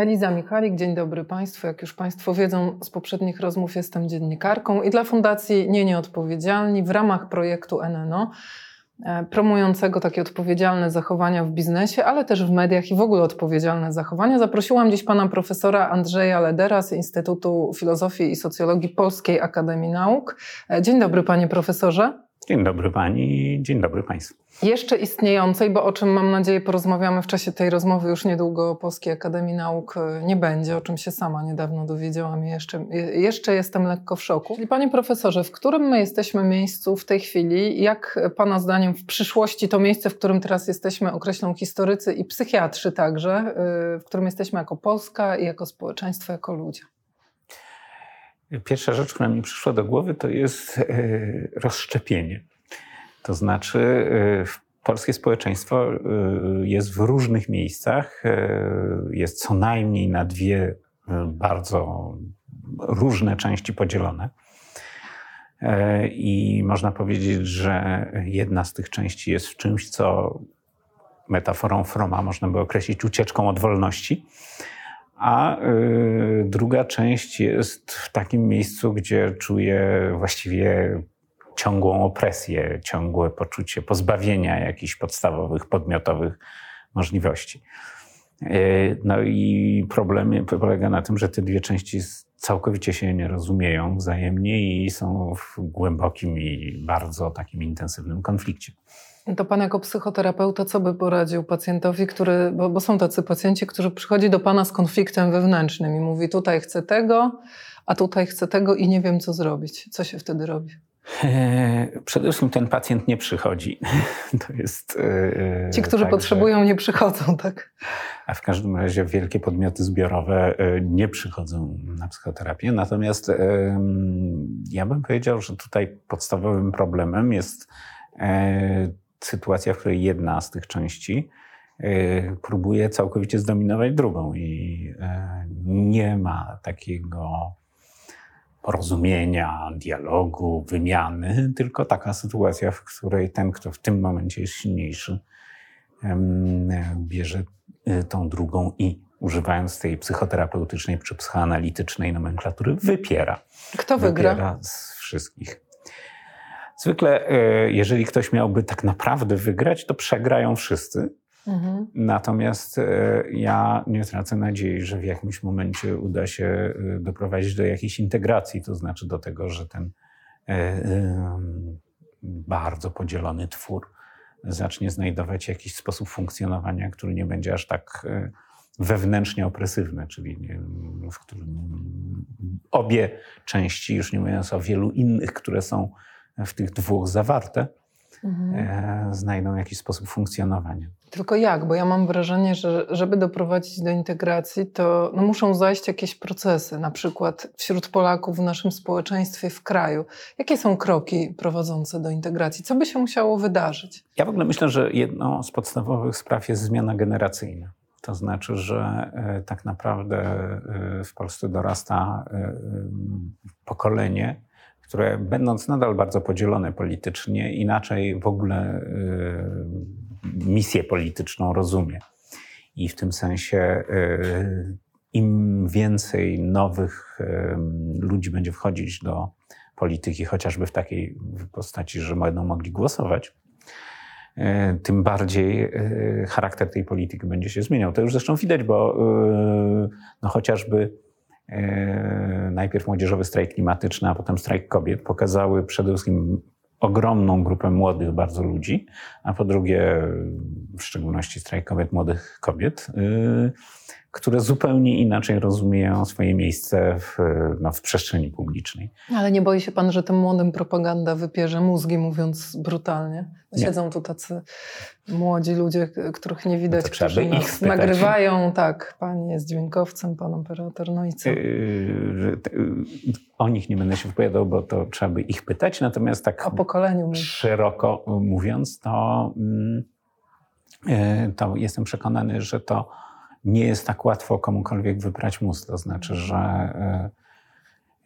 Eliza Michalik, dzień dobry Państwu. Jak już Państwo wiedzą z poprzednich rozmów, jestem dziennikarką i dla Fundacji Nie Nieodpowiedzialni w ramach projektu NNO e, promującego takie odpowiedzialne zachowania w biznesie, ale też w mediach i w ogóle odpowiedzialne zachowania. Zaprosiłam dziś pana profesora Andrzeja Ledera z Instytutu Filozofii i Socjologii Polskiej Akademii Nauk. E, dzień dobry panie profesorze. Dzień dobry pani, dzień dobry państwu jeszcze istniejącej, bo o czym mam nadzieję porozmawiamy w czasie tej rozmowy już niedługo Polskiej Akademii Nauk e, nie będzie, o czym się sama niedawno dowiedziałam i jeszcze, jeszcze jestem lekko w szoku. I panie profesorze, w którym my jesteśmy miejscu w tej chwili? Jak pana zdaniem w przyszłości to miejsce, w którym teraz jesteśmy określą historycy i psychiatrzy także, e, w którym jesteśmy jako Polska i jako społeczeństwo, jako ludzie? Pierwsza rzecz, która mi przyszła do głowy, to jest e, rozszczepienie. To znaczy, y, polskie społeczeństwo y, jest w różnych miejscach, jest co najmniej na dwie bardzo różne części podzielone. I można powiedzieć, że jedna z tych części jest w czymś, co metaforą Froma można by określić ucieczką od wolności, a druga część jest w takim miejscu, gdzie czuje właściwie ciągłą opresję, ciągłe poczucie pozbawienia jakichś podstawowych, podmiotowych możliwości. E, no i problem polega na tym, że te dwie części całkowicie się nie rozumieją wzajemnie i są w głębokim i bardzo takim intensywnym konflikcie. To pan jako psychoterapeuta co by poradził pacjentowi, który, bo, bo są tacy pacjenci, którzy przychodzi do pana z konfliktem wewnętrznym i mówi tutaj chcę tego, a tutaj chcę tego i nie wiem co zrobić. Co się wtedy robi? E, przede wszystkim ten pacjent nie przychodzi. To jest. E, Ci, którzy tak, potrzebują, nie przychodzą, tak? A w każdym razie wielkie podmioty zbiorowe e, nie przychodzą na psychoterapię. Natomiast ja bym powiedział, że tutaj podstawowym problemem jest sytuacja, w której jedna z tych części próbuje całkowicie zdominować drugą i nie ma takiego porozumienia, dialogu, wymiany, tylko taka sytuacja, w której ten, kto w tym momencie jest silniejszy, bierze y, tą drugą i używając tej psychoterapeutycznej czy psychoanalitycznej nomenklatury, wypiera. Kto wygra? Wypiera z wszystkich. Zwykle, y, jeżeli ktoś miałby tak naprawdę wygrać, to przegrają wszyscy, Mhm. Natomiast e, ja nie tracę nadziei, że w jakimś momencie uda się e, doprowadzić do jakiejś integracji, to znaczy do tego, że ten e, bardzo podzielony twór zacznie znajdować jakiś sposób funkcjonowania, który nie będzie aż tak wewnętrznie opresywny, czyli w którym obie części, już nie mówiąc o wielu innych, które są w tych dwóch zawarte, mhm. E, znajdą jakiś sposób funkcjonowania. Tylko jak? Bo ja mam wrażenie, że żeby doprowadzić do integracji, to no muszą zajść jakieś procesy, na przykład wśród Polaków w naszym społeczeństwie, w kraju. Jakie są kroki prowadzące do integracji? Co by się musiało wydarzyć? Ja w ogóle myślę, że jedną z podstawowych spraw jest zmiana generacyjna. To znaczy, że e, tak naprawdę e, w Polsce dorasta pokolenie, które będąc nadal bardzo podzielone politycznie, inaczej w ogóle y, misję polityczną rozumie. I w tym sensie y, im więcej nowych y, ludzi będzie wchodzić do polityki, chociażby w takiej postaci, że będą mogli głosować, tym bardziej charakter tej polityki będzie się zmieniał. To już zresztą widać, bo no chociażby najpierw młodzieżowy strajk klimatyczny, a potem strajk kobiet. Pokazały przede wszystkim ogromną grupę młodych bardzo ludzi, a po drugie w szczególności strajk kobiet, młodych kobiet, y, które zupełnie inaczej rozumieją swoje miejsce w, no, w przestrzeni publicznej. Ale nie boi się pan, że tym młodym propaganda wypierze mózgi, mówiąc brutalnie? Siedzą nie. tu tacy młodzi ludzie, których nie widać, no którzy ich nagrywają. Tak, pani jest dźwiękowcem, pan operator, no i co? Yy, o nich nie będę się wypowiadał, bo to trzeba by ich pytać, natomiast tak o pokoleniu szeroko mówiąc, to, yy, to jestem przekonany, że to nie jest tak łatwo komukolwiek wybrać mózg. To znaczy, że e,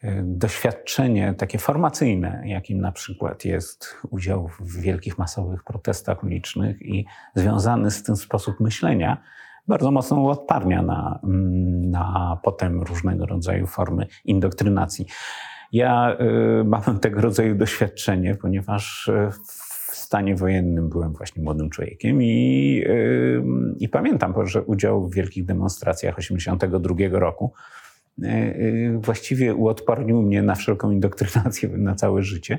e, doświadczenie takie formacyjne, jakim na przykład jest udział w wielkich masowych protestach ulicznych i związany z tym sposób myślenia, bardzo mocno uodparnia na, mm, na potem różnego rodzaju formy indoktrynacji. Ja y, mam tego rodzaju doświadczenie, ponieważ w stanie wojennym byłem właśnie młodym człowiekiem i, yy, i pamiętam, że udział w wielkich demonstracjach 1982 roku yy, właściwie uodpornił mnie na wszelką indoktrynację na całe życie.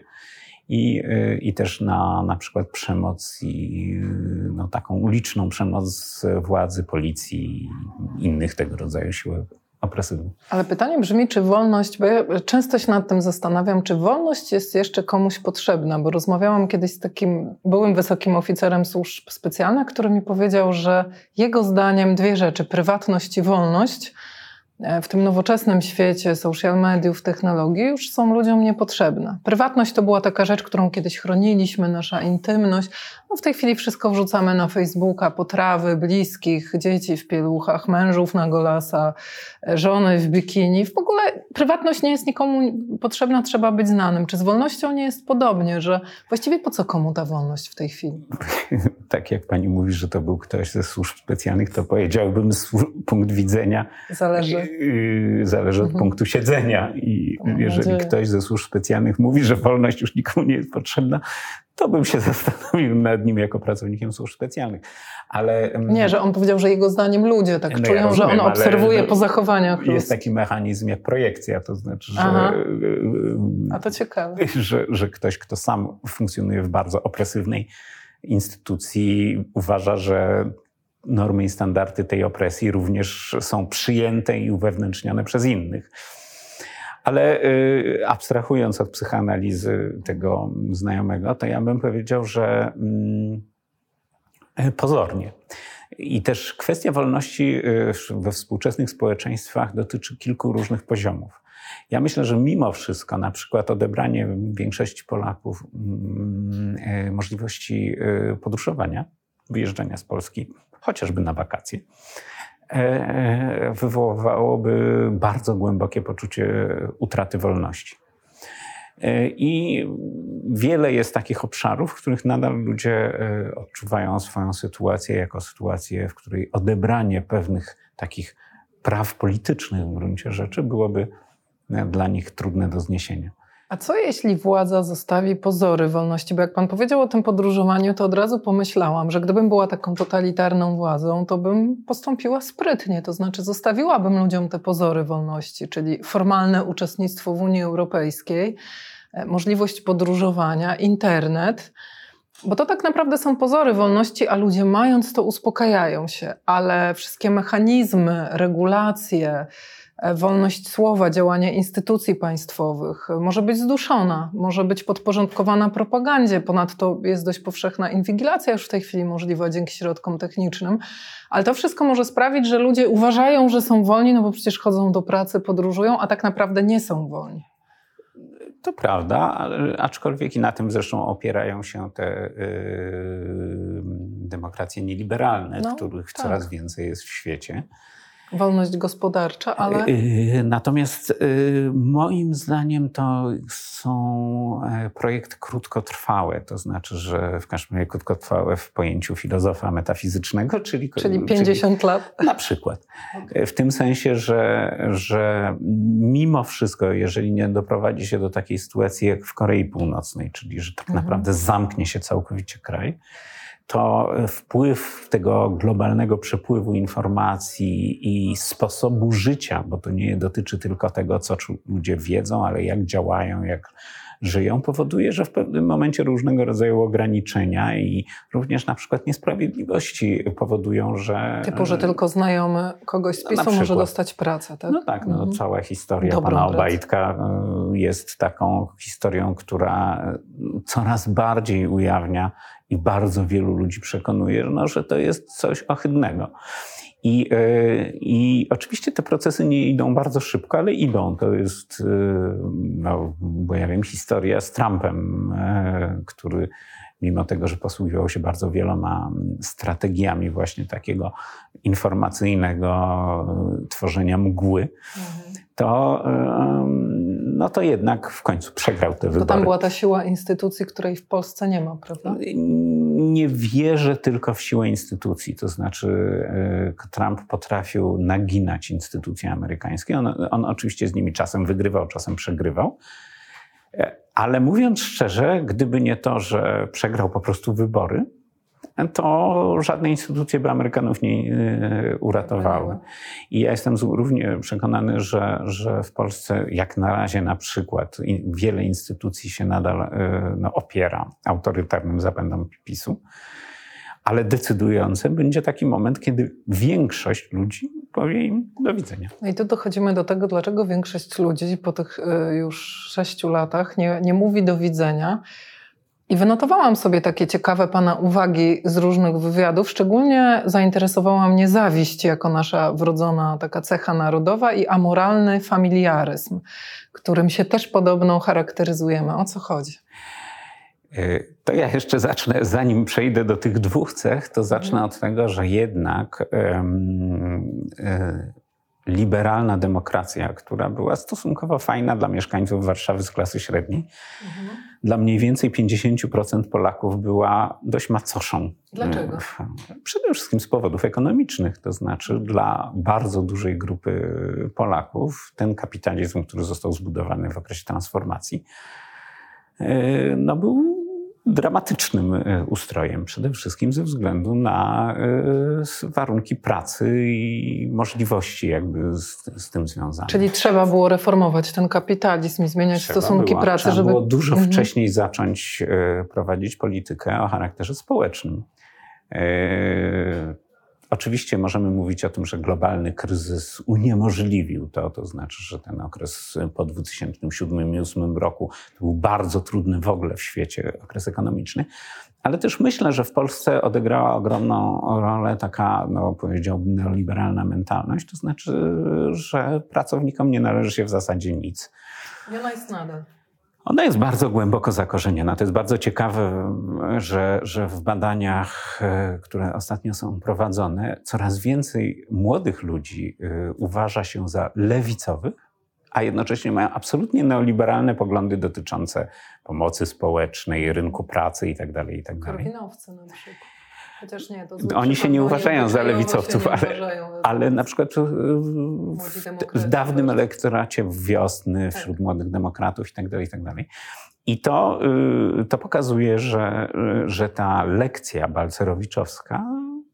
I, yy, i też na na przykład przemoc i no, taką uliczną przemoc władzy, policji i innych tego rodzaju sił opresywny. Ale pytanie brzmi, czy wolność, bo ja często się nad tym zastanawiam, czy wolność jest jeszcze komuś potrzebna, bo rozmawiałam kiedyś z takim byłym wysokim oficerem służb specjalnych, który mi powiedział, że jego zdaniem dwie rzeczy, prywatność i wolność, w tym nowoczesnym świecie social mediów, technologii już są ludziom niepotrzebne. Prywatność to była taka rzecz, którą kiedyś chroniliśmy, nasza intymność. No w tej chwili wszystko wrzucamy na Facebooka, potrawy bliskich, dzieci w pieluchach, mężów na golasa, e, żony w bikini. W ogóle prywatność nie jest nikomu potrzebna, trzeba być znanym. Czy z wolnością nie jest podobnie, że właściwie po co komu ta wolność w tej chwili? tak jak pani mówi, że to był ktoś ze służb specjalnych, to powiedziałbym z punkt widzenia. Zależy. Yy, zależy od mhm. punktu siedzenia. I jeżeli nadzieję. ktoś ze służb specjalnych mówi, że wolność już nikomu nie jest potrzebna, to bym się zastanowił nad nim jako pracownikiem służb specjalnych. Ale, nie, że on powiedział, że jego zdaniem ludzie tak no czują, ja rozumiem, że on obserwuje no, po zachowaniach. Jest taki mechanizm jak projekcja, to znaczy, że, Aha. A to ciekawe. Że, że ktoś, kto sam funkcjonuje w bardzo opresywnej instytucji uważa, że normy i standardy tej opresji również są przyjęte i uwewnętrznione przez innych. Ale y, abstrahując od psychoanalizy tego znajomego, to ja bym powiedział, że y, pozornie. I też kwestia wolności y, we współczesnych społeczeństwach dotyczy kilku różnych poziomów. Ja myślę, że mimo wszystko, na przykład odebranie większości Polaków mm, e, możliwości podróżowania, wyjeżdżania z Polski, chociażby na wakacje, e, wywoływałoby bardzo głębokie poczucie utraty wolności. I wiele jest takich obszarów, w których nadal ludzie odczuwają swoją sytuację jako sytuację, w której odebranie pewnych takich praw politycznych w gruncie rzeczy byłoby dla nich trudne do zniesienia. A co jeśli władza zostawi pozory wolności? Bo jak pan powiedział o tym podróżowaniu, to od razu pomyślałam, że gdybym była taką totalitarną władzą, to bym postąpiła sprytnie, to znaczy zostawiłabym ludziom te pozory wolności, czyli formalne uczestnictwo w Unii Europejskiej, e, możliwość podróżowania, internet. Bo to tak naprawdę są pozory wolności, a ludzie mając to uspokajają się, ale wszystkie mechanizmy, regulacje, wolność słowa, działanie instytucji państwowych może być zduszona, może być podporządkowana propagandzie. Ponadto jest dość powszechna inwigilacja już w tej chwili możliwa dzięki środkom technicznym. Ale to wszystko może sprawić, że ludzie uważają, że są wolni, no bo przecież chodzą do pracy, podróżują, a tak naprawdę nie są wolni. To prawda, aczkolwiek i na tym zresztą opierają się te yy, demokracje nieliberalne, no, których tak. coraz więcej jest w świecie. Wolność gospodarcza, ale. Y, natomiast y, moim zdaniem to są e, projekty krótkotrwałe, to znaczy, że w każdym razie krótkotrwałe w pojęciu filozofa metafizycznego, czyli. Czyli 50 czyli, lat? Na przykład. W tym sensie, że, że mimo wszystko, jeżeli nie doprowadzi się do takiej sytuacji jak w Korei Północnej, czyli że tak mhm. naprawdę zamknie się całkowicie kraj, to wpływ tego globalnego przepływu informacji i sposobu życia, bo to nie dotyczy tylko tego, co ludzie wiedzą, ale jak działają, jak żyją, powoduje, że w pewnym momencie różnego rodzaju ograniczenia i również na przykład niesprawiedliwości powodują, że... Typu, że tylko znajomy kogoś z no, PiSu no, może dostać pracę, tak? No tak, no, mhm. cała historia Dobrą pana Obajtka y, jest taką historią, która coraz bardziej ujawnia i bardzo wielu ludzi przekonuje, no, że to jest coś ohydnego. I, e, I oczywiście te procesy nie idą bardzo szybko, ale idą. To jest, e, no, bo ja wiem, historia z Trumpem, e, który mimo tego, że posługiwał się bardzo wieloma strategiami właśnie takiego informacyjnego tworzenia mgły, mhm. To no to jednak w końcu przegrał te wybory. To tam była ta siła instytucji, której w Polsce nie ma, prawda? Nie wierzę tylko w siłę instytucji. To znaczy, e, Trump potrafił naginać instytucje amerykańskie. On, on oczywiście z nimi czasem wygrywał, czasem przegrywał. E, ale mówiąc szczerze, gdyby nie to, że przegrał po prostu wybory, to żadne instytucje by Amerykanów nie e, uratowały. I ja jestem równie przekonany, że, że w Polsce, jak na razie na przykład, wiele instytucji się nadal e, no, opiera autorytarnym zapędom PiSu, ale decydujący będzie taki moment, kiedy większość ludzi powie im do widzenia. No i tu dochodzimy do tego, dlaczego większość ludzi po tych e, już sześciu latach nie, nie mówi do widzenia, i wynotowałam sobie takie ciekawe Pana uwagi z różnych wywiadów. Szczególnie zainteresowała mnie zawiść jako nasza wrodzona taka cecha narodowa i amoralny familiaryzm, którym się też podobno charakteryzujemy. O co chodzi? E, to ja jeszcze zacznę, zanim przejdę do tych dwóch cech, to zacznę od tego, że jednak um, liberalna demokracja, która była stosunkowo fajna dla mieszkańców Warszawy z klasy średniej, mhm dla mniej więcej 50% Polaków była dość macoszą. Dlaczego? Przede wszystkim z powodów ekonomicznych, to znaczy dla bardzo dużej grupy Polaków ten kapitalizm, który został zbudowany w okresie transformacji, e, no był dramatycznym e, ustrojem, przede wszystkim ze względu na e, warunki pracy i możliwości jakby z, z tym związane. Czyli trzeba było reformować ten kapitalizm i zmieniać trzeba stosunki było, pracy, trzeba żeby... było dużo mhm. wcześniej zacząć e, prowadzić politykę o charakterze społecznym. Oczywiście możemy mówić o tym, że globalny kryzys uniemożliwił to, to znaczy, że ten okres po 2007 i 2008 roku był bardzo trudny w ogóle w świecie okres ekonomiczny, ale też myślę, że w Polsce odegrała ogromną rolę taka, no powiedziałbym, neoliberalna mentalność, to znaczy, że pracownikom nie należy się w zasadzie nic. I ona jest nadal. Ona jest bardzo głęboko zakorzeniona. To jest bardzo ciekawe, że, że w badaniach, e, które ostatnio są prowadzone, coraz więcej młodych ludzi e, uważa się za lewicowych, a jednocześnie mają absolutnie neoliberalne poglądy dotyczące pomocy społecznej, rynku pracy itd. Tak itd. Tak Korwinowcy na przykład. Chociaż nie, to Oni się nie uważają za lewicowców, ale, ale na przykład w, w dawnym elektoracie wiosny tak. wśród tak. młodych demokratów itd. Tak itd. Tak I to, y, to pokazuje, że, że ta lekcja balcerowiczowska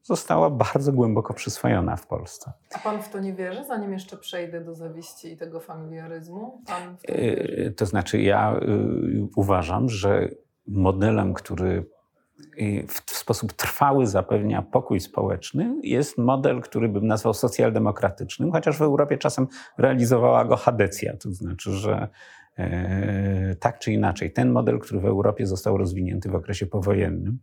została bardzo głęboko przyswojona w Polsce. A pan w to nie wierzy, zanim jeszcze przejdę do zawiści i tego familiaryzmu? Y, to znaczy, ja uważam, że modelem, który w sposób trwały zapewnia pokój społeczny, jest model, który bym nazwał socjaldemokratycznym, chociaż w Europie czasem realizowała go Hadecja, to znaczy, że e, tak czy inaczej, ten model, który w Europie został rozwinięty w okresie powojennym,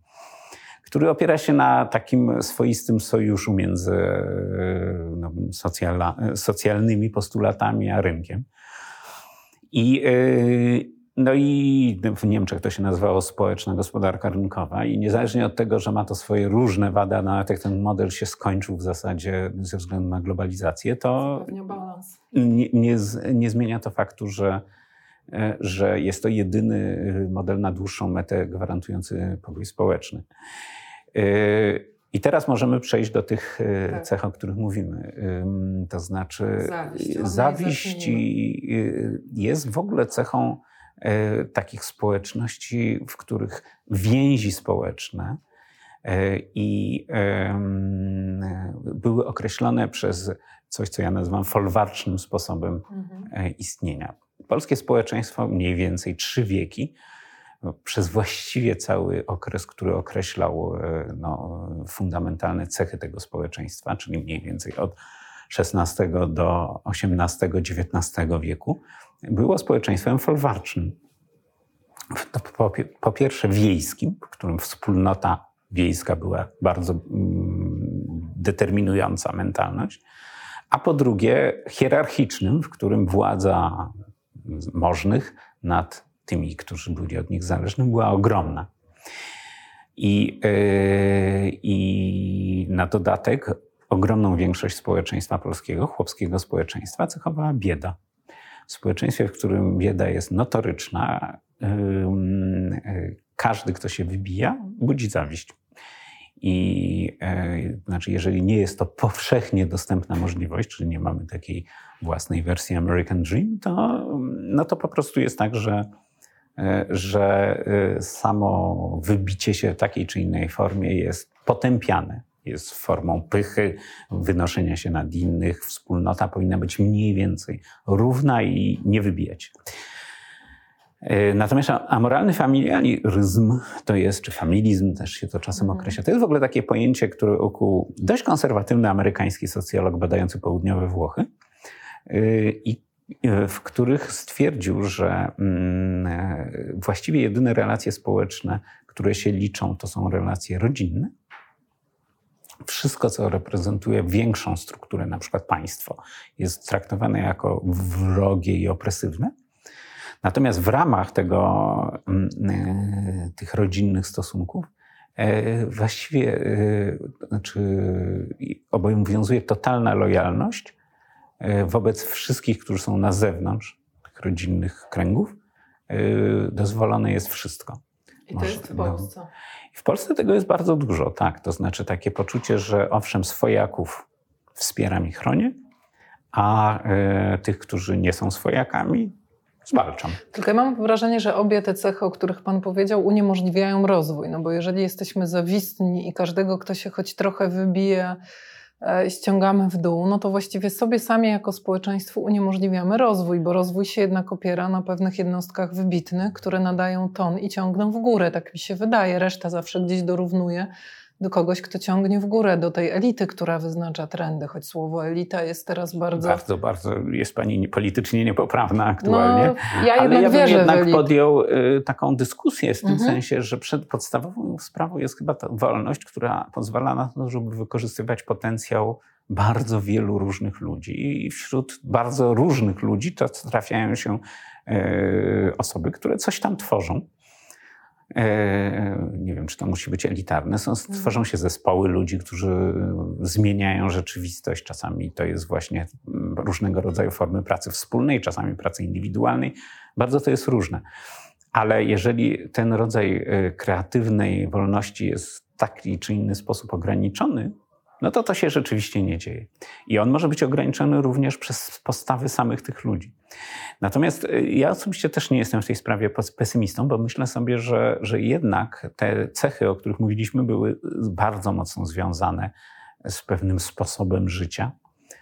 który opiera się na takim swoistym sojuszu między e, no, socjala, socjalnymi postulatami a rynkiem. I, e, no i w Niemczech to się nazywało społeczna gospodarka rynkowa i niezależnie od tego, że ma to swoje różne wady, a nawet jak ten model się skończył w zasadzie ze względu na globalizację, to nie, nie, nie zmienia to faktu, że, e, że jest to jedyny model na dłuższą metę gwarantujący pokój społeczny. E, I teraz możemy przejść do tych e, tak. cech, o których mówimy. To znaczy, zawiść, zawiść jest w ogóle cechą E, takich społeczności, w których więzi społeczne e, i były określone przez coś, co ja nazywam folwarcznym sposobem mhm. E, istnienia. polskie społeczeństwo mniej więcej trzy wieki, no, przez właściwie cały okres, który określał e, no, fundamentalne cechy tego społeczeństwa, czyli mniej więcej od XVI do XVIII-XIX wieku, było społeczeństwem folwarcznym. Po, po, pierwsze wiejskim, w którym wspólnota wiejska była bardzo mm, determinująca mentalność, a po drugie hierarchicznym, w którym władza możnych nad tymi, którzy byli od nich zależni, była ogromna. I, yy, I na dodatek ogromną większość społeczeństwa polskiego, chłopskiego społeczeństwa, cechowała bieda. W społeczeństwie, w którym bieda jest notoryczna, każdy, kto się wybija, budzi zawiść. I e, znaczy, jeżeli nie jest to powszechnie dostępna możliwość, czyli nie mamy takiej własnej wersji American Dream, to, no to po prostu jest tak, że, e, że e, samo wybicie się w takiej czy innej formie jest potępiane. Jest formą pychy, wynoszenia się nad innych. Wspólnota powinna być mniej więcej równa i nie wybijać. E, natomiast amoralny familiaryzm to jest, czy familizm też się to czasem mhm. określa, to jest w ogóle takie pojęcie, które ukuł dość konserwatywny amerykański socjolog badający południowe Włochy e, i e, w których stwierdził, że mm, właściwie jedyne relacje społeczne, które się liczą, to są relacje rodzinne. Wszystko, co reprezentuje większą strukturę, na przykład państwo, jest traktowane jako wrogie i opresywne. Natomiast w ramach tego, mm, e, tych rodzinnych stosunków e, właściwie e, znaczy, obowiązuje totalna lojalność wobec wszystkich, którzy są na zewnątrz tych rodzinnych kręgów. Dozwolone jest wszystko. I to jest w no. Polsce. No, w Polsce tego jest bardzo dużo, tak. To znaczy takie poczucie, że owszem, swojaków wspieram i chronię, a y, tych, którzy nie są swojakami, zwalczam. Tylko ja mam wrażenie, że obie te cechy, o których Pan powiedział, uniemożliwiają rozwój. No bo jeżeli jesteśmy zawistni i każdego, kto się choć trochę wybije, ściągamy w dół, no to właściwie sobie sami jako społeczeństwo uniemożliwiamy rozwój, bo rozwój się jednak opiera na pewnych jednostkach wybitnych, które nadają ton i ciągną w górę, tak mi się wydaje. Reszta zawsze gdzieś dorównuje do kogoś, kto ciągnie w górę, do tej elity, która wyznacza trendy, choć słowo elita jest teraz bardzo... Bardzo, bardzo jest pani politycznie niepoprawna aktualnie. No, ja jednak Ale ja bym jednak podjął y, taką dyskusję w tym mhm. sensie, że przed podstawową sprawą jest chyba ta wolność, która pozwala na to, żeby wykorzystywać potencjał bardzo wielu różnych ludzi. I wśród bardzo różnych ludzi to trafiają się y, osoby, które coś tam tworzą. E, nie wiem, czy to musi być elitarne. Są, mhm. tworzą się zespoły ludzi, którzy zmieniają rzeczywistość. Czasami to jest właśnie różnego rodzaju formy pracy wspólnej, czasami pracy indywidualnej. Bardzo to jest różne. Ale jeżeli ten rodzaj e, kreatywnej wolności jest w taki czy inny sposób ograniczony, no to to się rzeczywiście nie dzieje. I on może być ograniczony również przez postawy samych tych ludzi. Natomiast y, ja osobiście też nie jestem w tej sprawie pesymistą, bo myślę sobie, że, że jednak te cechy, o których mówiliśmy, były bardzo mocno związane z pewnym sposobem życia,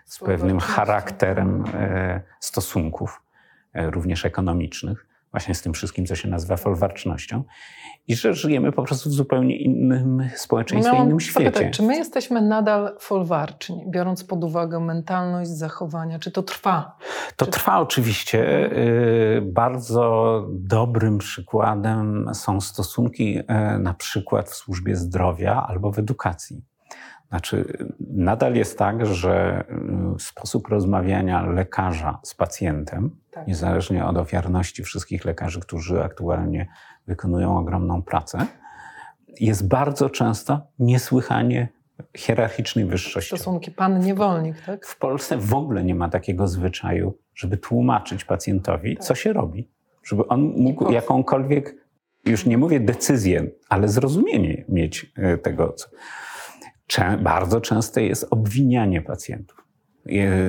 z pewnym charakterem e, stosunków, e, również ekonomicznych właśnie z tym wszystkim, co się nazywa folwarcznością i że żyjemy po prostu w zupełnie innym społeczeństwie, Miałam innym świecie. Zapytać, czy my jesteśmy nadal folwarczni, biorąc pod uwagę mentalność, zachowania? Czy to trwa? To czy... trwa oczywiście. Y, bardzo dobrym przykładem są stosunki y, na przykład w służbie zdrowia albo w edukacji. Znaczy, nadal jest tak, że y, sposób rozmawiania lekarza z pacjentem, tak. niezależnie od ofiarności wszystkich lekarzy, którzy aktualnie wykonują ogromną pracę, jest bardzo często niesłychanie hierarchicznej wyższości. Stosunki pan-niewolnik, tak? W Polsce w ogóle nie ma takiego zwyczaju, żeby tłumaczyć pacjentowi, tak. co się robi. Żeby on mógł jakąkolwiek, już nie mówię decyzję, ale zrozumienie mieć y, tego, co bardzo częste jest obwinianie pacjentów.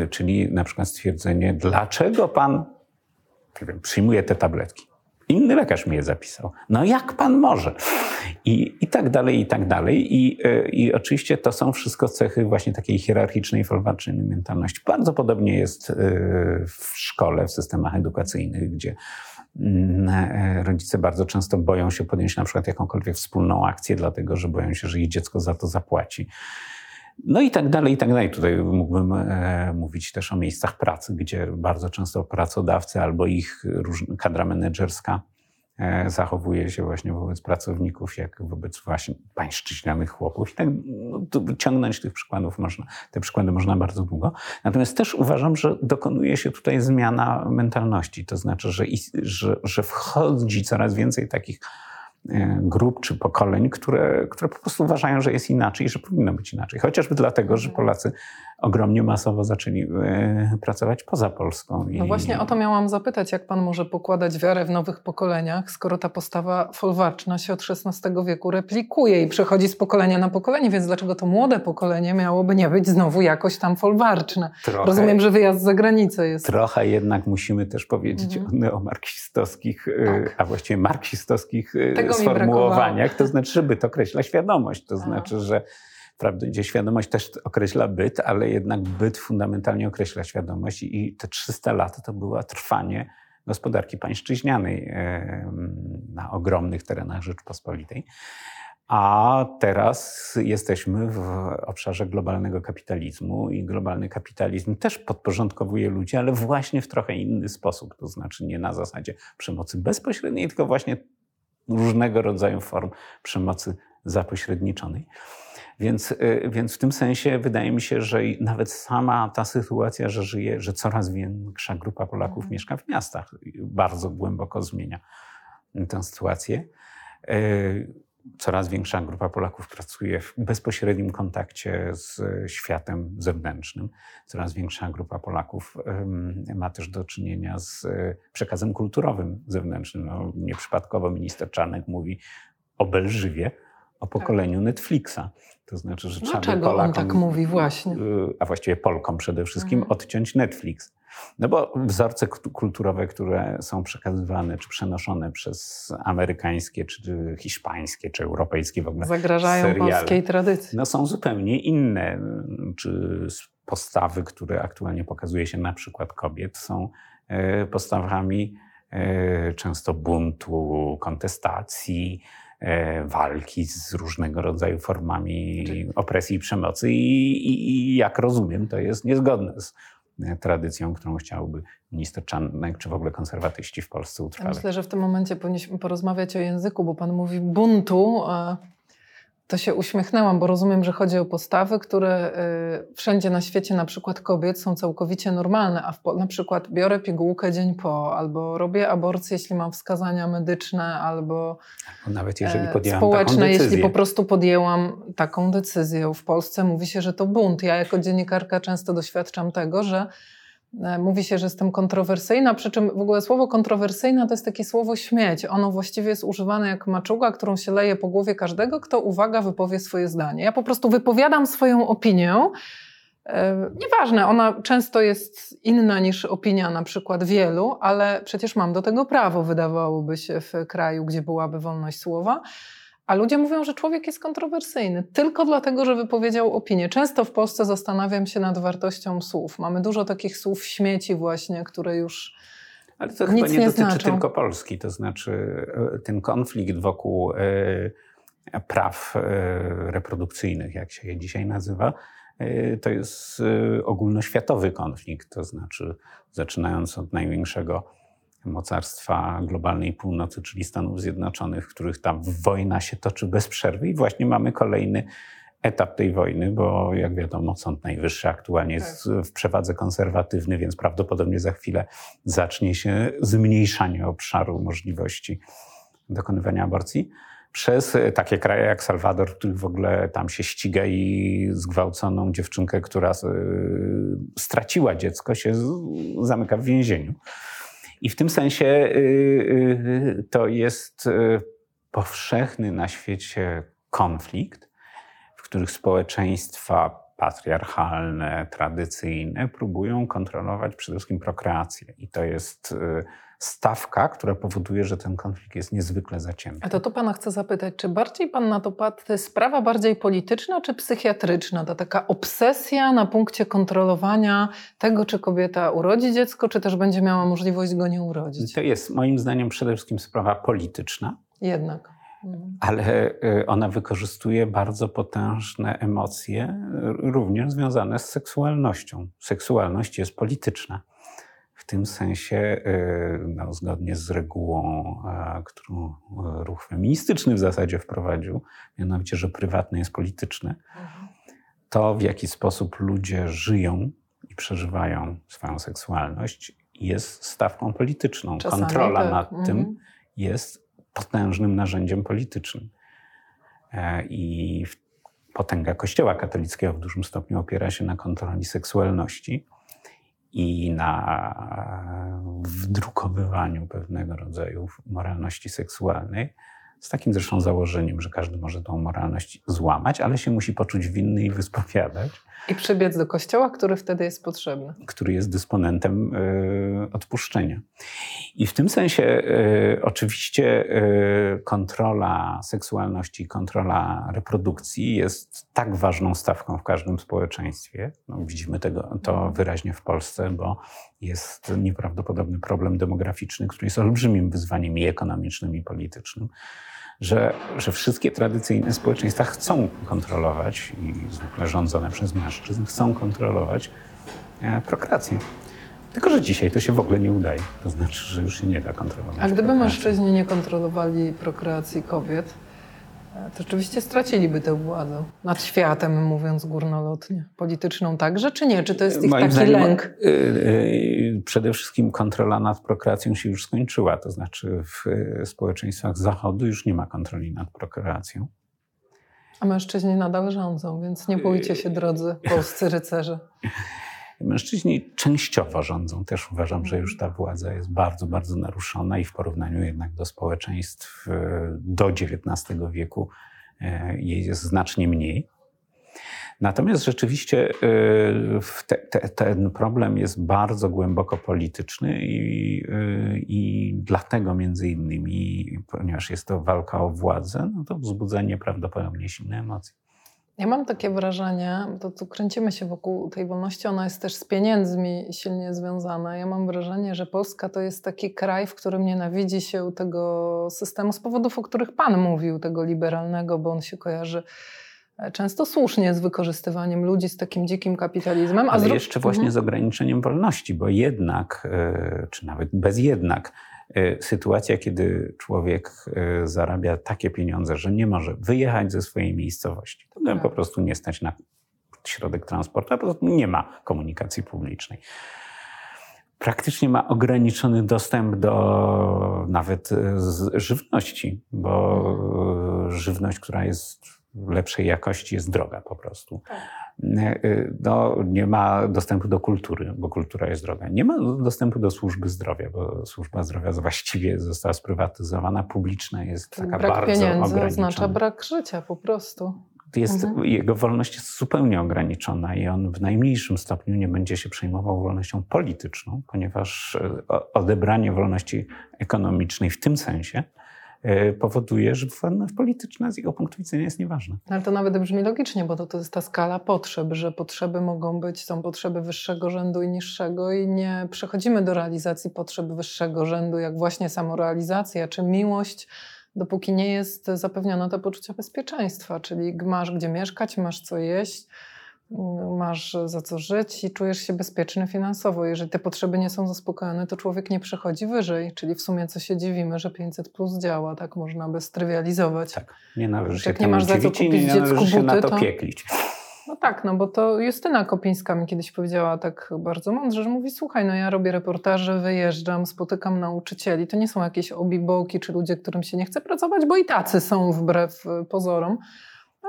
Czyli na przykład stwierdzenie, dlaczego pan wiem, przyjmuje te tabletki. Inny lekarz mi je zapisał. No jak pan może? I, i tak dalej, i tak dalej. I, e, I oczywiście to są wszystko cechy właśnie takiej hierarchicznej, folwarcznej mentalności. Bardzo podobnie jest e, w szkole, w systemach edukacyjnych, gdzie rodzice bardzo często boją się podjąć na przykład jakąkolwiek wspólną akcję, dlatego że boją się, że ich dziecko za to zapłaci. No i tak dalej, i tak dalej. Tutaj mógłbym e, mówić też o miejscach pracy, gdzie bardzo często pracodawcy albo ich kadra menedżerska e, zachowuje się właśnie wobec pracowników, jak wobec właśnie pańszczyźnianych chłopów. I tak no, ciągnąć tych przykładów można, te przykłady można bardzo długo. Natomiast też uważam, że dokonuje się tutaj zmiana mentalności. To znaczy, że, że, że wchodzi coraz więcej takich E, grup czy pokoleń, które, które po prostu uważają, że jest inaczej i że powinno być inaczej. Chociażby dlatego, że Polacy ogromnie masowo zaczęli e, pracować poza Polską. No właśnie o to miałam zapytać, jak pan może pokładać wiarę w nowych pokoleniach, skoro ta postawa folwarczna się od XVI wieku replikuje i przechodzi z pokolenia na pokolenie, więc dlaczego to młode pokolenie miałoby nie być znowu jakoś tam folwarczne? Trochę, Rozumiem, że wyjazd za granicę jest. Trochę jednak musimy też powiedzieć mhm. o neomarksistowskich, e, tak. a właściwie marksistowskich Tego sformułowaniach, to znaczy, że byt określa świadomość, to znaczy, że Wprawdzie świadomość też określa byt, ale jednak byt fundamentalnie określa świadomość i te 300 lat to było trwanie gospodarki pańszczyźnianej na ogromnych terenach Rzeczpospolitej. A teraz jesteśmy w obszarze globalnego kapitalizmu i globalny kapitalizm też podporządkowuje ludzi, ale właśnie w trochę inny sposób. To znaczy nie na zasadzie przemocy bezpośredniej, tylko właśnie różnego rodzaju form przemocy zapośredniczonej. Więc, y, więc w tym sensie wydaje mi się, że nawet sama ta sytuacja, że żyje, że coraz większa grupa Polaków mhm. mieszka w miastach, bardzo głęboko zmienia tę sytuację. Y, coraz większa grupa Polaków pracuje w bezpośrednim kontakcie z światem zewnętrznym. Coraz większa grupa Polaków ma też do czynienia z przekazem kulturowym zewnętrznym. No, nieprzypadkowo minister Czarnek mówi o Belżywie, o pokoleniu Netflixa. To znaczy, że trzeba Dlaczego Polakom, on tak mówi właśnie? Y, a właściwie Polkom przede wszystkim, mhm. odciąć Netflix. No bo wzorce kulturowe, które są przekazywane czy przenoszone przez amerykańskie, czy hiszpańskie, czy europejskie w ogóle Zagrażają seriale, polskiej tradycji. No są zupełnie inne. Czy postawy, które aktualnie pokazuje się na przykład kobiet, są e, postawami e, często buntu, kontestacji, walki z różnego rodzaju formami opresji i przemocy i, i, i jak rozumiem, to jest niezgodne z e, tradycją, którą chciałby minister Czarnek, czy w ogóle konserwatyści w Polsce utrwalać. Myślę, że w tym momencie powinniśmy porozmawiać o języku, bo pan mówi buntu, to się uśmiechnęłam, bo rozumiem, że chodzi o postawy, które y, wszędzie na świecie, na przykład kobiet, są całkowicie normalne, a w, na przykład biorę pigułkę dzień po, albo robię aborcję, jeśli mam wskazania medyczne, albo nawet jeżeli e, podjęłam społeczne, jeśli po prostu podjęłam taką decyzję. W Polsce mówi się, że to bunt. Ja jako dziennikarka często doświadczam tego, że mówi się, że jestem kontrowersyjna, przy czym w ogóle słowo kontrowersyjna to jest takie słowo śmieć. Ono właściwie jest używane jak maczuga, którą się leje po głowie każdego, kto, uwaga, wypowie swoje zdanie. Ja po prostu wypowiadam swoją opinię. E, nieważne, ona często jest inna niż opinia na przykład wielu, ale przecież mam do tego prawo, wydawałoby się, w kraju, gdzie byłaby wolność słowa. A ludzie mówią, że człowiek jest kontrowersyjny tylko dlatego, że wypowiedział opinię. Często w Polsce zastanawiam się nad wartością słów. Mamy dużo takich słów śmieci właśnie, które już Ale to chyba nie, nie dotyczy znaczą. tylko Polski. To znaczy e, ten konflikt wokół e, praw e, reprodukcyjnych, jak się je dzisiaj nazywa, to jest ogólnoświatowy konflikt. To znaczy zaczynając od największego mocarstwa globalnej północy, czyli Stanów Zjednoczonych, w których tam wojna się toczy bez przerwy i właśnie mamy kolejny etap tej wojny, bo jak wiadomo, Sąd Najwyższy aktualnie jest tak. w przewadze konserwatywny, więc prawdopodobnie za chwilę zacznie się zmniejszanie obszaru możliwości dokonywania aborcji przez takie kraje jak Salwador, w których w ogóle tam się ściga i zgwałconą dziewczynkę, która straciła dziecko, się zamyka w więzieniu. I w tym sensie y, y, to jest y, powszechny na świecie konflikt, w których społeczeństwa patriarchalne, tradycyjne, próbują kontrolować przede wszystkim prokreację. I to jest stawka, która powoduje, że ten konflikt jest niezwykle zacięty. A to tu pana chcę zapytać, czy bardziej pan na to patrzy, sprawa bardziej polityczna czy psychiatryczna? Ta taka obsesja na punkcie kontrolowania tego, czy kobieta urodzi dziecko, czy też będzie miała możliwość go nie urodzić? To jest moim zdaniem przede wszystkim sprawa polityczna. Jednak. Ale y, ona wykorzystuje bardzo potężne emocje, również związane z seksualnością. Seksualność jest polityczna. W tym sensie, y, no, zgodnie z regułą, którą ruch feministyczny w zasadzie wprowadził, mianowicie, że prywatne jest polityczne, mhm. to w jaki sposób ludzie żyją i przeżywają swoją seksualność jest stawką polityczną. Czasami Kontrola tak. nad tym mhm. jest potężnym narzędziem politycznym. E, I potęga Kościoła katolickiego w dużym stopniu opiera się na kontroli seksualności i na wdrukowywaniu pewnego rodzaju moralności seksualnej, z takim zresztą założeniem, że każdy może tą moralność złamać, ale się musi poczuć winny i wyspowiadać. I przybiec do kościoła, który wtedy jest potrzebny. Który jest dysponentem y, odpuszczenia. I w tym sensie y, oczywiście y, kontrola seksualności, kontrola reprodukcji jest tak ważną stawką w każdym społeczeństwie. No, widzimy tego, to mhm. wyraźnie w Polsce, bo jest nieprawdopodobny problem demograficzny, który jest olbrzymim wyzwaniem i ekonomicznym, i politycznym że, że wszystkie tradycyjne społeczeństwa chcą kontrolować, i zwykle rządzone przez mężczyzn, chcą kontrolować e, prokreację. Tylko, że dzisiaj to się w ogóle nie udaje. To znaczy, że już się nie da kontrolować. A gdyby mężczyźni nie kontrolowali prokreacji kobiet, to oczywiście straciliby tę władzę nad światem, mówiąc górnolotnie. Polityczną także, czy nie? Czy to jest ich Moim taki zdaniem, lęk? Y, y, przede wszystkim kontrola nad prokreacją się już skończyła. To znaczy w y, społeczeństwach Zachodu już nie ma kontroli nad prokreacją. A mężczyźni nadal rządzą, więc nie bójcie się, drodzy polscy rycerze. Mężczyźni częściowo rządzą. Też uważam, że już ta władza jest bardzo, bardzo naruszona i w porównaniu jednak do społeczeństw e, do XIX wieku e, jej jest znacznie mniej. Natomiast rzeczywiście e, te, te, ten problem jest bardzo głęboko polityczny i, i dlatego między innymi, ponieważ jest to walka o władzę, no to wzbudza nieprawdopodobnie silne emocje. Ja mam takie wrażenie, to tu kręcimy się wokół tej wolności, ona jest też z pieniędzmi silnie związana. Ja mam wrażenie, że Polska to jest taki kraj, w którym nienawidzi się tego systemu z powodów, o których Pan mówił, tego liberalnego, bo on się kojarzy e, często słusznie z wykorzystywaniem ludzi, z takim dzikim kapitalizmem. Ale jeszcze właśnie mhm. z ograniczeniem wolności, bo jednak, e, czy nawet bez jednak, sytuacja, kiedy człowiek e, zarabia takie pieniądze, że nie może wyjechać ze swojej miejscowości. To tak. po prostu nie stać na środek transportu, a po prostu nie ma komunikacji publicznej. Praktycznie ma ograniczony dostęp do nawet e, żywności, bo mhm. żywność, która jest lepszej jakości, jest droga po prostu. Tak. Y, no, nie ma dostępu do kultury, bo kultura jest droga. Nie ma dostępu do służby zdrowia, bo służba zdrowia właściwie została sprywatyzowana, publiczna jest taka brak bardzo pieniędzy ograniczona. oznacza brak życia po prostu. Jest, mhm. Jego wolność jest zupełnie ograniczona i on w najmniejszym stopniu nie będzie się przejmował wolnością polityczną, ponieważ e, odebranie wolności ekonomicznej w tym sensie E, powoduje, że wolność polityczna z jego punktu widzenia jest nieważna. Ale to nawet brzmi logicznie, bo to, to jest ta skala potrzeb, że potrzeby mogą być, są potrzeby wyższego rzędu i niższego i nie przechodzimy do realizacji potrzeb wyższego rzędu, jak właśnie samorealizacja czy miłość, dopóki nie jest zapewnione to poczucie bezpieczeństwa, czyli masz gdzie mieszkać, masz co jeść, masz za co żyć i czujesz się bezpieczny finansowo. Jeżeli te potrzeby nie są zaspokojone, to człowiek nie przechodzi wyżej. Czyli w sumie co się dziwimy, że 500 plus działa, tak można by strywializować. Tak, nie należy się Jak nie masz za co kupić nie dziecku buty, na to, to pieklić. No tak, no bo to Justyna Kopińska mi kiedyś powiedziała tak bardzo mądrze, że mówi, słuchaj, no ja robię reportaże, wyjeżdżam, spotykam nauczycieli. To nie są jakieś obiboki czy ludzie, którym się nie chce pracować, bo i tacy są wbrew pozorom.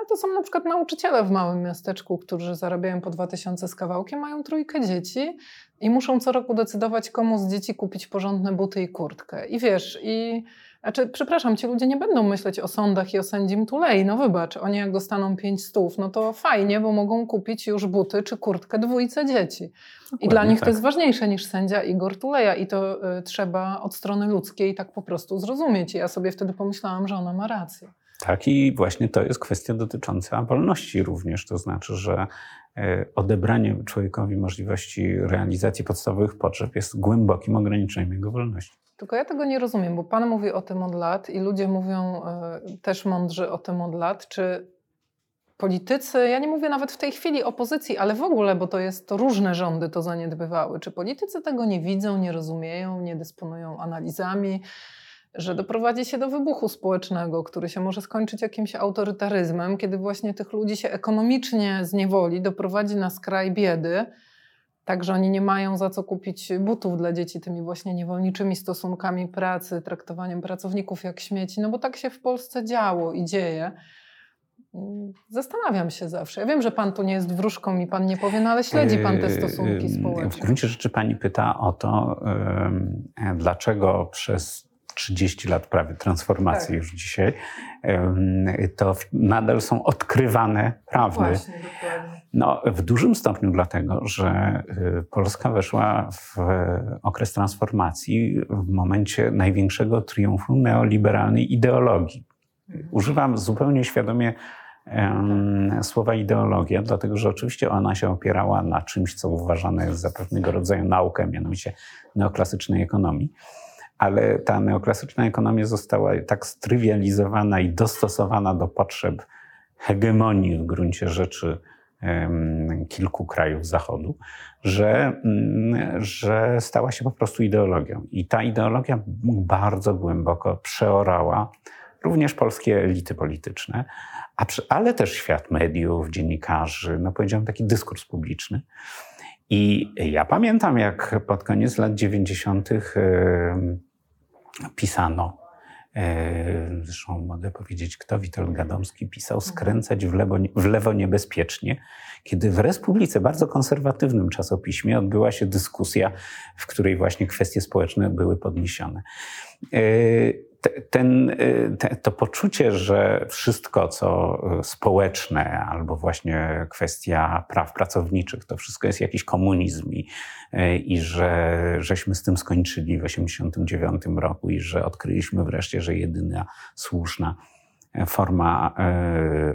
To są na przykład nauczyciele w małym miasteczku, którzy zarabiają po 2000 z kawałkiem, mają trójkę dzieci i muszą co roku decydować, komu z dzieci kupić porządne buty i kurtkę. I wiesz, i Znaczy, przepraszam, ci ludzie nie będą myśleć o sądach i o sędzim Tulei. No wybacz, oni jak dostaną pięć stów, no to fajnie, bo mogą kupić już buty czy kurtkę dwójce dzieci. Dokładnie I dla nich tak. to jest ważniejsze niż sędzia Igor Tuleja i to y, trzeba od strony ludzkiej tak po prostu zrozumieć. I ja sobie wtedy pomyślałam, że ona ma rację. Tak, i właśnie to jest kwestia dotycząca wolności również. To znaczy, że e, odebranie człowiekowi możliwości realizacji podstawowych potrzeb jest głębokim ograniczeniem jego wolności. Tylko ja tego nie rozumiem, bo Pan mówi o tym od lat i ludzie mówią y, też mądrzy o tym od lat. Czy politycy, ja nie mówię nawet w tej chwili opozycji, ale w ogóle, bo to jest to różne rządy to zaniedbywały. Czy politycy tego nie widzą, nie rozumieją, nie dysponują analizami? Że doprowadzi się do wybuchu społecznego, który się może skończyć jakimś autorytaryzmem, kiedy właśnie tych ludzi się ekonomicznie zniewoli, doprowadzi na skraj biedy, tak że oni nie mają za co kupić butów dla dzieci tymi właśnie niewolniczymi stosunkami pracy, traktowaniem pracowników jak śmieci, no bo tak się w Polsce działo i dzieje. Zastanawiam się zawsze. Ja wiem, że pan tu nie jest wróżką i pan nie powie, no ale śledzi pan te stosunki społeczne. W gruncie rzeczy pani pyta o to, dlaczego przez 30 lat prawie transformacji tak. już dzisiaj, to nadal są odkrywane prawdy. Właśnie, no, w dużym stopniu dlatego, że y, Polska weszła w okres transformacji w momencie największego triumfu neoliberalnej ideologii. Używam zupełnie świadomie słowa ideologia, dlatego że oczywiście ona się opierała na czymś, co uważane jest za pewnego rodzaju naukę, mianowicie neoklasycznej ekonomii ale ta neoklasyczna ekonomia została tak strywializowana i dostosowana do potrzeb hegemonii w gruncie rzeczy kilku krajów Zachodu, że, mm, że stała się po prostu ideologią. I ta ideologia bardzo głęboko przeorała również polskie elity polityczne, ale też świat mediów, dziennikarzy, no powiedziałem taki dyskurs publiczny. I ja pamiętam, jak pod koniec lat 90 pisano. E, zresztą mogę powiedzieć, kto Witold Gadomski pisał skręcać w lewo, w lewo niebezpiecznie, kiedy w Republice, bardzo konserwatywnym czasopiśmie, odbyła się dyskusja, w której właśnie kwestie społeczne były podniesione. E, ten, y, te, to poczucie, że wszystko, co y, społeczne albo właśnie kwestia praw pracowniczych, to wszystko jest jakiś komunizm i, y, i że żeśmy z tym skończyli w 1989 roku i że odkryliśmy wreszcie, że jedyna słuszna forma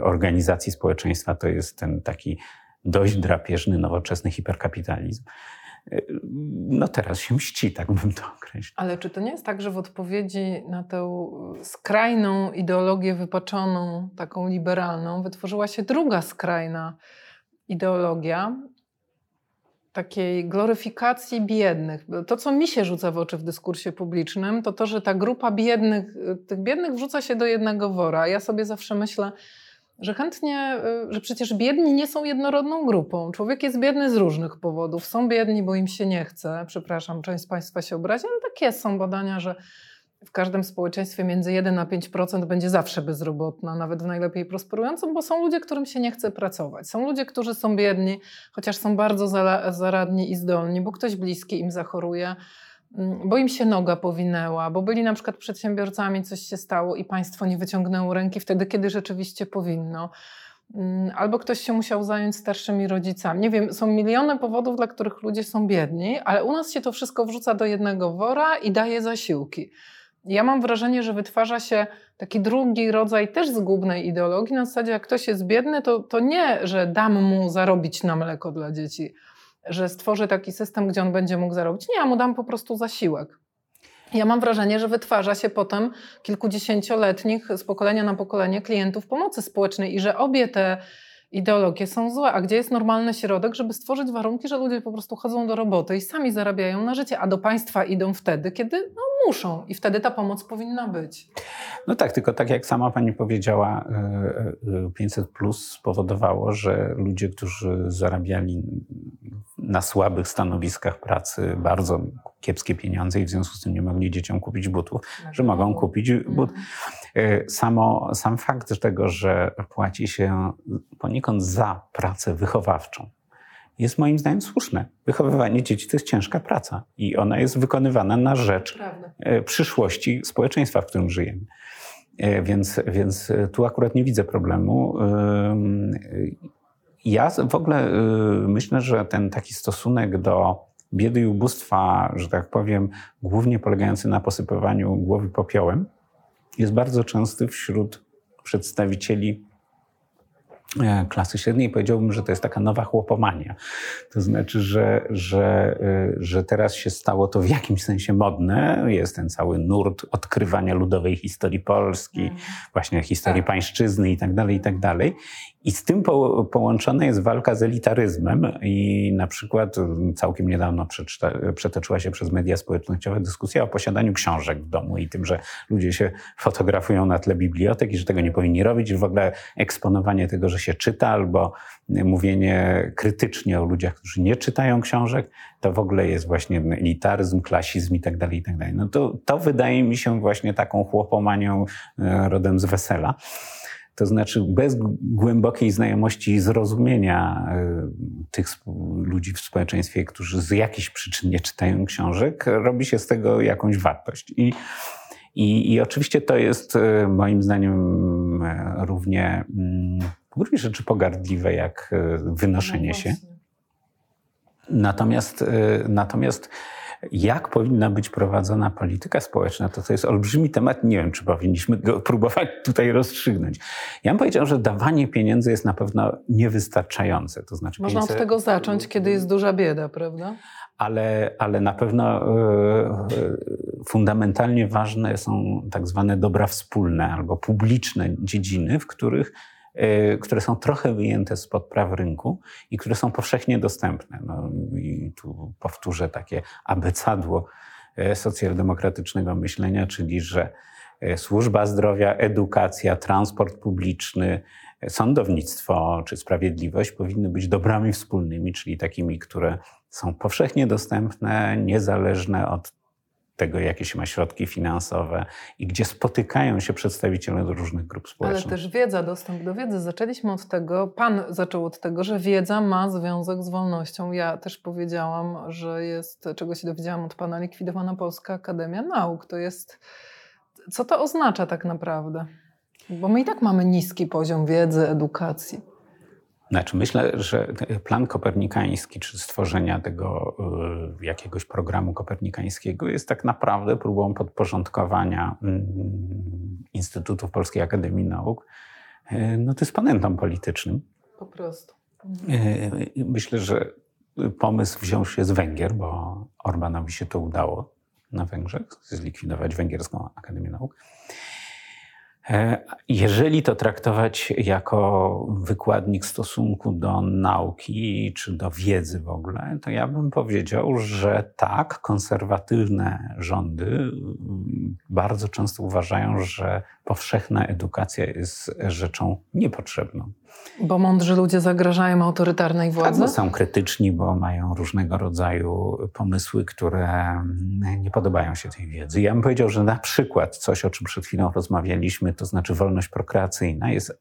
organizacji społeczeństwa to jest ten taki dość drapieżny, nowoczesny hiperkapitalizm no teraz się mści, tak bym to określił. Ale czy to nie jest tak, że w odpowiedzi na tę skrajną ideologię wypaczoną, taką liberalną, wytworzyła się druga skrajna ideologia, takiej gloryfikacji biednych. To, co mi się rzuca w oczy w dyskursie publicznym, to to, że ta grupa biednych, tych biednych wrzuca się do jednego wora. Ja sobie zawsze myślę, że chętnie, y, że przecież biedni nie są jednorodną grupą. Człowiek jest biedny z różnych powodów. Są biedni, bo im się nie chce. Przepraszam, część z Państwa się obrazi, ale tak jest. Są badania, że w każdym społeczeństwie między 1 a 5% będzie zawsze bezrobotna, nawet w najlepiej prosperującym, bo są ludzie, którym się nie chce pracować. Są ludzie, którzy są biedni, chociaż są bardzo zaradni i zdolni, bo ktoś bliski im zachoruje bo im się noga powinęła, bo byli na przykład przedsiębiorcami, coś się stało i państwo nie wyciągnęło ręki wtedy, kiedy rzeczywiście powinno. Mm, albo ktoś się musiał zająć starszymi rodzicami. Nie wiem, są miliony powodów, dla których ludzie są biedni, ale u nas się to wszystko wrzuca do jednego wora i daje zasiłki. Ja mam wrażenie, że wytwarza się taki drugi rodzaj też zgubnej ideologii. Na zasadzie, jak ktoś jest biedny, to, to nie, że dam mu zarobić na mleko dla dzieci że stworzę taki system, gdzie on będzie mógł zarobić. Nie, ja mu dam po prostu zasiłek. Ja mam wrażenie, że wytwarza się potem kilkudziesięcioletnich z pokolenia na pokolenie klientów pomocy społecznej i że obie te ideologie są złe. A gdzie jest normalny środek, żeby stworzyć warunki, że ludzie po prostu chodzą do roboty i sami zarabiają na życie, a do państwa idą wtedy, kiedy no, muszą i wtedy ta pomoc powinna być. No tak, tylko tak jak sama pani powiedziała, 500 e, e, plus spowodowało, że ludzie, którzy zarabiali na słabych stanowiskach pracy bardzo kiepskie pieniądze i w związku z tym nie mogli dzieciom kupić butów, że mogą kupić but. Mhm. Samo, sam fakt tego, że płaci się poniekąd za pracę wychowawczą, jest moim zdaniem słuszne. Wychowywanie dzieci to jest ciężka praca i ona jest wykonywana na rzecz Prawda. E, przyszłości społeczeństwa, w którym żyjemy. E, więc, więc tu akurat nie widzę problemu. Ja w ogóle myślę, że ten taki stosunek do biedy i ubóstwa, że tak powiem, głównie polegający na posypywaniu głowy popiołem, jest bardzo częsty wśród przedstawicieli e, klasy średniej. Powiedziałbym, że to jest taka nowa chłopomania. To znaczy, że, że, e, że teraz się stało to w jakimś sensie modne. Jest ten cały nurt odkrywania ludowej historii Polski, mm. właśnie historii tak. pańszczyzny i tak dalej, i tak dalej. I z tym po, połączona jest walka z elitaryzmem i na przykład całkiem niedawno przetoczyła się przez media społecznościowe dyskusja o posiadaniu książek w domu i tym, że ludzie się fotografują na tle bibliotek i że tego nie powinni robić, i w ogóle eksponowanie tego, że się czyta albo mówienie krytycznie o ludziach, którzy nie czytają książek, to w ogóle jest właśnie elitaryzm, klasizm i tak dalej, i tak dalej. No to, to wydaje mi się właśnie taką chłopomanią e, rodem z wesela. To znaczy, bez głębokiej znajomości i zrozumienia e, tych ludzi w społeczeństwie, którzy z jakichś przyczyn nie czytają książek, robi się z tego jakąś wartość. I, i, i oczywiście to jest e, moim zdaniem e, równie mm, w gruncie rzeczy pogardliwe jak wynoszenie no się. Natomiast, natomiast jak powinna być prowadzona polityka społeczna, to to jest olbrzymi temat. Nie wiem, czy powinniśmy go próbować tutaj rozstrzygnąć. Ja bym powiedział, że dawanie pieniędzy jest na pewno niewystarczające. To znaczy Można pieniądze... od tego zacząć, kiedy jest duża bieda, prawda? Ale, ale na pewno e, fundamentalnie ważne są tak zwane dobra wspólne albo publiczne dziedziny, w których które są trochę wyjęte spod praw rynku i które są powszechnie dostępne. No, I tu powtórzę takie abecadło y, socjaldemokratycznego myślenia, czyli że y, służba zdrowia, edukacja, transport publiczny, sądownictwo czy sprawiedliwość powinny być dobrami wspólnymi, czyli takimi, które są powszechnie dostępne, niezależne od tego, jakie się ma środki finansowe i gdzie spotykają się przedstawiciele różnych grup społecznych. Ale też wiedza, dostęp do wiedzy. Zaczęliśmy od tego, Pan zaczął od tego, że wiedza ma związek z wolnością. Ja też powiedziałam, że jest, czego się dowiedziałam od Pana, likwidowana Polska Akademia Nauk. To jest, co to oznacza tak naprawdę? Bo my i tak mamy niski poziom wiedzy, edukacji. Znaczy, myślę, że plan kopernikański, czy stworzenia tego y, jakiegoś programu kopernikańskiego jest tak naprawdę próbą podporządkowania mm, Instytutów Polskiej Akademii Nauk y, no, dysponentom politycznym. Po prostu. Y, myślę, że pomysł wziął się z Węgier, bo Orbanowi się to udało na Węgrzech, zlikwidować Węgierską Akademię Nauk. E, jeżeli to traktować jako wykładnik stosunku do nauki czy do wiedzy w ogóle, to ja bym powiedział, że tak, konserwatywne rządy mm, bardzo często uważają, że powszechna edukacja jest rzeczą niepotrzebną. Bo mądrzy ludzie zagrażają autorytarnej władzy? Tak, są krytyczni, bo mają różnego rodzaju pomysły, które nie podobają się tej wiedzy. Ja bym powiedział, że na przykład coś, o czym przed chwilą rozmawialiśmy, to znaczy wolność prokreacyjna jest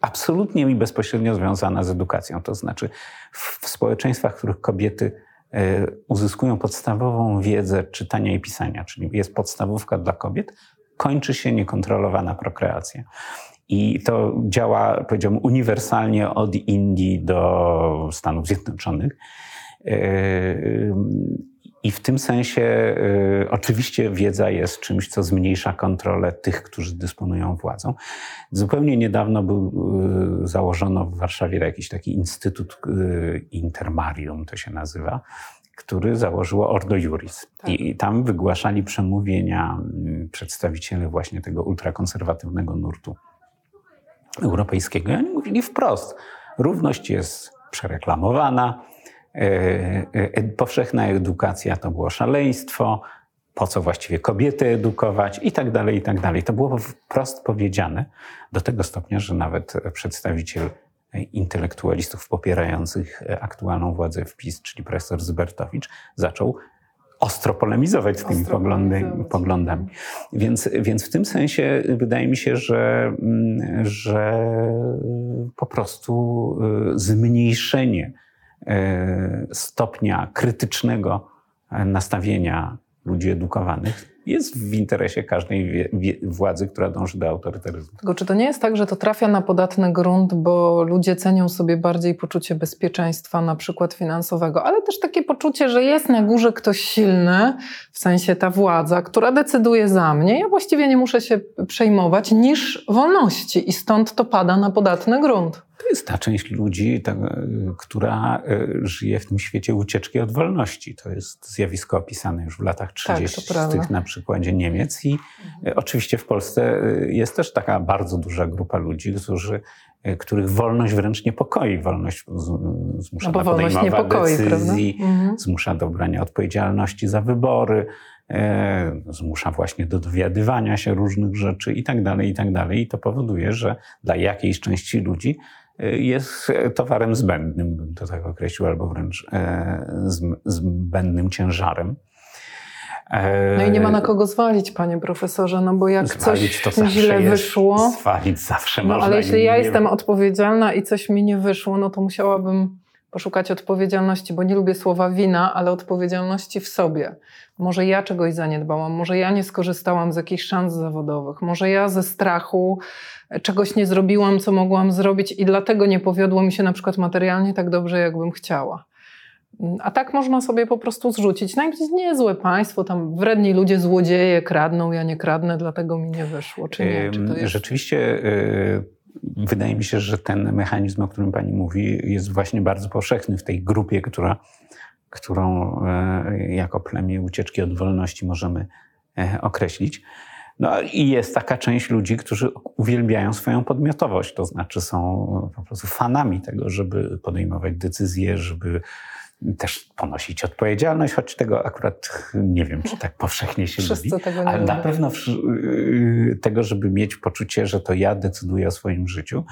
absolutnie i bezpośrednio związana z edukacją. To znaczy w społeczeństwach, w których kobiety e, uzyskują podstawową wiedzę czytania i pisania, czyli jest podstawówka dla kobiet, kończy się niekontrolowana prokreacja. I to działa, powiedziałbym, uniwersalnie od Indii do Stanów Zjednoczonych. E, I w tym sensie e, oczywiście wiedza jest czymś, co zmniejsza kontrolę tych, którzy dysponują władzą. Zupełnie niedawno był, e, założono w Warszawie jakiś taki instytut intermarium, to się nazywa, który założyło Ordo Juris. Tak. I tam wygłaszali przemówienia mm, przedstawiciele właśnie tego ultrakonserwatywnego nurtu europejskiego. I oni mówili wprost, równość jest przereklamowana, e, e, powszechna edukacja to było szaleństwo, po co właściwie kobiety edukować i tak dalej, i tak dalej. To było wprost powiedziane do tego stopnia, że nawet przedstawiciel intelektualistów popierających aktualną władzę w PiS, czyli profesor Zybertowicz, zaczął ostro polemizować z tymi poglądy, poglądami. Więc, więc w tym sensie wydaje mi się, że, mm, że po prostu y, zmniejszenie stopnia krytycznego nastawienia ludzi edukowanych jest w interesie każdej władzy, która dąży do autorytaryzmu. Tylko czy to nie jest tak, że to trafia na podatny grunt, bo ludzie cenią sobie bardziej poczucie bezpieczeństwa, na przykład finansowego, ale też takie poczucie, że jest na górze ktoś silny, w sensie ta władza, która decyduje za mnie, ja właściwie nie muszę się przejmować, niż wolności i stąd to pada na podatny grunt. To jest ta część ludzi, ta, która e, żyje w tym świecie ucieczki od wolności. To jest zjawisko opisane już w latach 30. Tak, na przykładzie Niemiec. I mhm. oczywiście w Polsce e, jest też taka bardzo duża grupa ludzi, którzy których wolność wręcz niepokoi. Wolność zmusza no do podejmowania decyzji, mhm. zmusza do brania odpowiedzialności za wybory, e, zmusza właśnie do dowiadywania się różnych rzeczy i tak dalej, i tak dalej. I to powoduje, że dla jakiejś części ludzi jest towarem zbędnym, bym to tak określił, albo wręcz e, zbędnym ciężarem. E, no i nie ma na kogo zwalić, panie profesorze, no bo jak zwalić coś źle wyszło. Zwalić zawsze no, można. Ale jeśli ja jestem odpowiedzialna i coś mi nie wyszło, no to musiałabym poszukać odpowiedzialności, bo nie lubię słowa wina, ale odpowiedzialności w sobie. Może ja czegoś zaniedbałam, może ja nie skorzystałam z jakichś szans zawodowych, może ja ze strachu czegoś nie zrobiłam, co mogłam zrobić i dlatego nie powiodło mi się na przykład materialnie tak dobrze, jakbym chciała. A tak można sobie po prostu zrzucić. Najpierw niezłe państwo, tam wredni ludzie, złodzieje kradną, ja nie kradnę, dlatego mi nie wyszło. Czy nie? Czy jest... Rzeczywiście y, wydaje mi się, że ten mechanizm, o którym pani mówi, jest właśnie bardzo powszechny w tej grupie, która, którą y, jako plemię ucieczki od wolności możemy y, określić. No i jest taka część ludzi, którzy uwielbiają swoją podmiotowość, to znaczy są po prostu fanami tego, żeby podejmować decyzje, żeby też ponosić odpowiedzialność, choć tego akurat nie wiem, czy tak powszechnie się Wszyscy lubi, tego nie ale na pewno y, tego, żeby mieć poczucie, że to ja decyduję o swoim życiu.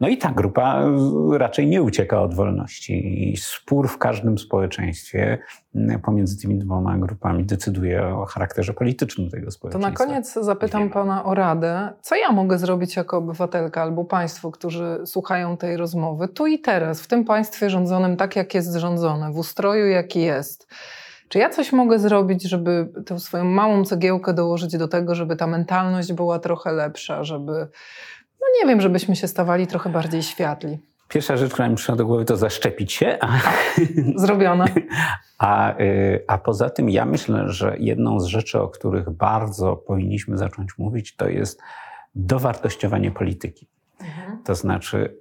No i ta grupa raczej nie ucieka od wolności. I spór w każdym społeczeństwie pomiędzy tymi dwoma grupami decyduje o charakterze politycznym tego społeczeństwa. To na koniec zapytam pana o radę. Co ja mogę zrobić jako obywatelka albo państwo, którzy słuchają tej rozmowy, tu i teraz, w tym państwie rządzonym tak, jak jest rządzone, w ustroju, jaki jest. Czy ja coś mogę zrobić, żeby tę swoją małą cegiełkę dołożyć do tego, żeby ta mentalność była trochę lepsza, żeby, no nie wiem, żebyśmy się stawali trochę bardziej światli? Pierwsza rzecz, która mi przyszła do głowy, to zaszczepić się. A, Zrobione. A, y, a poza tym ja myślę, że jedną z rzeczy, o których bardzo powinniśmy zacząć mówić, to jest dowartościowanie polityki. Mhm. To znaczy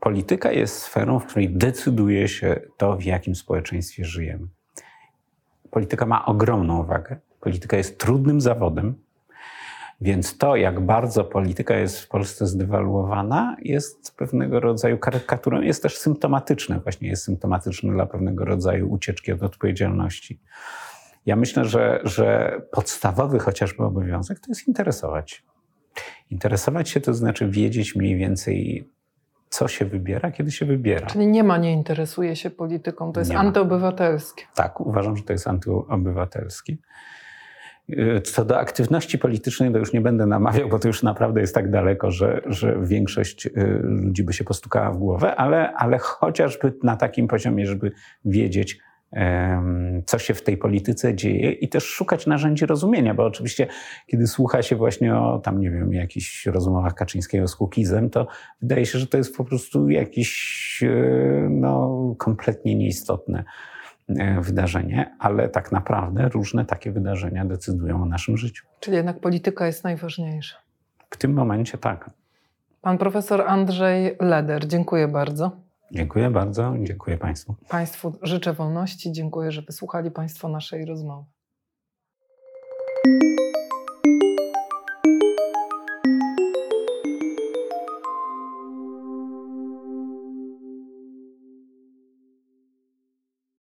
polityka jest sferą, w której decyduje się to, w jakim społeczeństwie żyjemy. Polityka ma ogromną wagę. Polityka jest trudnym zawodem, więc to, jak bardzo polityka jest w Polsce zdewaluowana, jest pewnego rodzaju karykaturą, jest też symptomatyczne, właśnie jest symptomatyczne dla pewnego rodzaju ucieczki od odpowiedzialności. Ja myślę, że, że podstawowy chociażby obowiązek to jest interesować. Interesować się to znaczy wiedzieć mniej więcej, co się wybiera, kiedy się wybiera. Czyli nie ma, nie interesuje się polityką, to jest nie antyobywatelskie. Ma. Tak, uważam, że to jest antyobywatelskie. Y, co do aktywności politycznej, to już nie będę namawiał, bo to już naprawdę jest tak daleko, że, że większość y, ludzi by się postukała w głowę, ale, ale chociażby na takim poziomie, żeby wiedzieć, co się w tej polityce dzieje i też szukać narzędzi rozumienia, bo oczywiście, kiedy słucha się właśnie o tam, nie wiem, jakichś rozmowach Kaczyńskiego z Kukizem, to wydaje się, że to jest po prostu jakieś e, no, kompletnie nieistotne wydarzenie, ale tak naprawdę różne takie wydarzenia decydują o naszym życiu. Czyli jednak polityka jest najważniejsza. W tym momencie tak. Pan profesor Andrzej Leder, dziękuję bardzo. Dziękuję bardzo, dziękuję Państwu. Państwu życzę wolności, dziękuję, że wysłuchali Państwo naszej rozmowy.